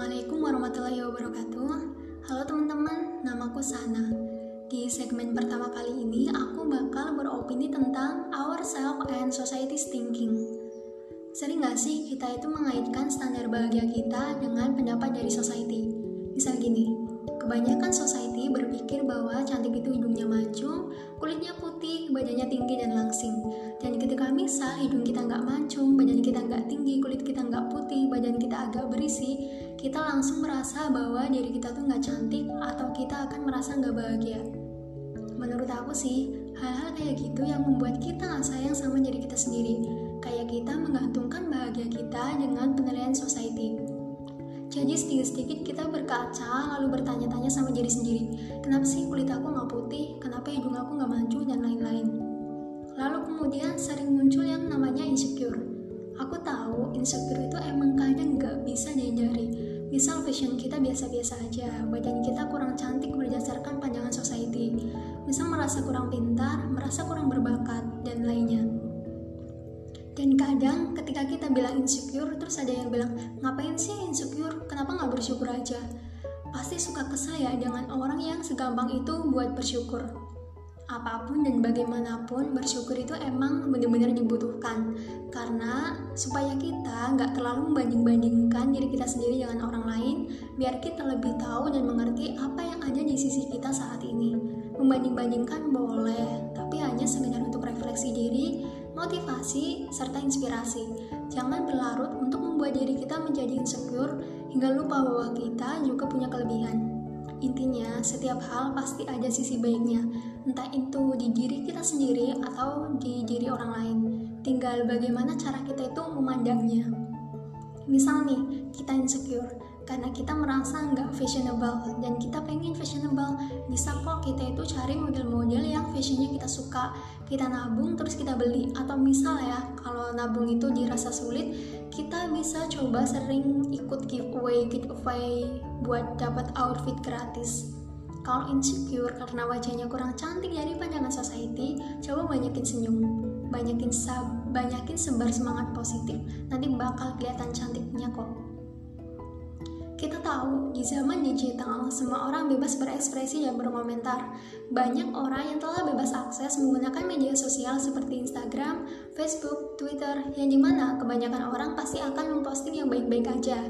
Assalamualaikum warahmatullahi wabarakatuh. Halo teman-teman, namaku Sana. Di segmen pertama kali ini, aku bakal beropini tentang ourselves and society's thinking. Sering gak sih kita itu mengaitkan standar bahagia kita dengan pendapat dari society? Misal gini, kebanyakan society berpikir bahwa cantik itu hidungnya mancung, kulitnya putih, badannya tinggi dan langsing. Dan ketika misal hidung kita nggak mancung, badan kita nggak tinggi, kulit kita nggak putih, badan kita agak berisi, kita langsung merasa bahwa diri kita tuh nggak cantik atau kita akan merasa nggak bahagia. Menurut aku sih, hal-hal kayak gitu yang membuat kita nggak sayang sama diri kita sendiri. Kayak kita menggantungkan bahagia kita dengan penilaian society. Jadi sedikit-sedikit kita berkaca lalu bertanya-tanya sama diri sendiri, kenapa sih kulit aku nggak putih, kenapa hidung aku nggak mancung dan lain-lain. Lalu kemudian sering muncul yang namanya insecure. Aku tahu insecure itu emang kadang nggak bisa dihindari. Misal fashion kita biasa-biasa aja, badan kita kurang cantik berdasarkan pandangan society. Misal merasa kurang pintar, merasa kurang berbakat, dan lainnya. Dan kadang ketika kita bilang insecure, terus ada yang bilang, ngapain sih insecure? Kenapa nggak bersyukur aja? Pasti suka kesal ya dengan orang yang segampang itu buat bersyukur. Apa pun dan bagaimanapun, bersyukur itu emang benar-benar dibutuhkan. Karena supaya kita nggak terlalu membanding-bandingkan diri kita sendiri dengan orang lain, biar kita lebih tahu dan mengerti apa yang ada di sisi kita saat ini. Membanding-bandingkan boleh, tapi hanya sekedar untuk refleksi diri, motivasi, serta inspirasi. Jangan berlarut untuk membuat diri kita menjadi insecure hingga lupa bahwa kita juga punya kelebihan. Intinya, setiap hal pasti ada sisi baiknya, entah itu di diri kita sendiri atau di diri orang lain. Tinggal bagaimana cara kita itu memandangnya. Misal nih, kita insecure, karena kita merasa nggak fashionable dan kita pengen fashionable. Bisa kok kita itu cari model-model yang fashionnya kita suka. Kita nabung terus kita beli. Atau misal ya kalau nabung itu dirasa sulit kita bisa coba sering ikut giveaway giveaway buat dapat outfit gratis. Kalau insecure karena wajahnya kurang cantik dari pandangan society coba banyakin senyum. Banyakin sab banyakin sebar semangat positif nanti bakal kelihatan cantiknya kok kita tahu, di zaman digital, semua orang bebas berekspresi dan berkomentar. Banyak orang yang telah bebas akses menggunakan media sosial seperti Instagram, Facebook, Twitter, yang di mana kebanyakan orang pasti akan memposting yang baik-baik aja.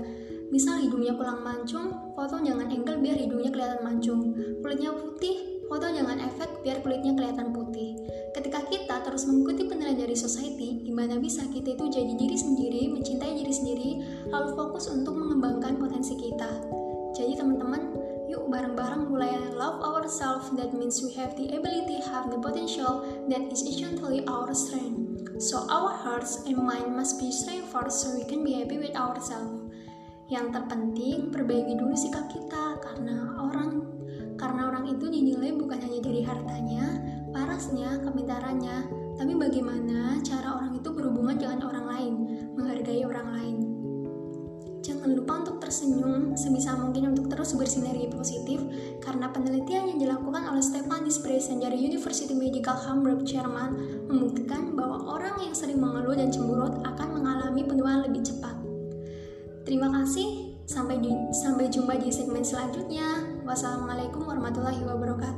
Misal hidungnya kurang mancung, foto jangan angle biar hidungnya kelihatan mancung. Kulitnya putih, foto jangan efek biar kulitnya kelihatan putih. Dari society, gimana bisa kita itu jadi diri sendiri, mencintai diri sendiri, lalu fokus untuk mengembangkan potensi kita. Jadi teman-teman, yuk bareng-bareng mulai love ourselves. That means we have the ability, have the potential that is essentially our strength. So our hearts and mind must be strong first so we can be happy with ourselves. Yang terpenting, perbaiki dulu sikap kita karena orang karena orang itu dinilai bukan hanya dari hartanya, parasnya, kepintarannya, tapi bagaimana cara orang itu berhubungan dengan orang lain, menghargai orang lain. Jangan lupa untuk tersenyum, sebisa mungkin untuk terus bersinergi positif, karena penelitian yang dilakukan oleh Stefan Dispresen dari University Medical Hamburg, Jerman, membuktikan bahwa orang yang sering mengeluh dan cemburut akan mengalami penuaan lebih cepat. Terima kasih, sampai, sampai jumpa di segmen selanjutnya. Wassalamualaikum warahmatullahi wabarakatuh.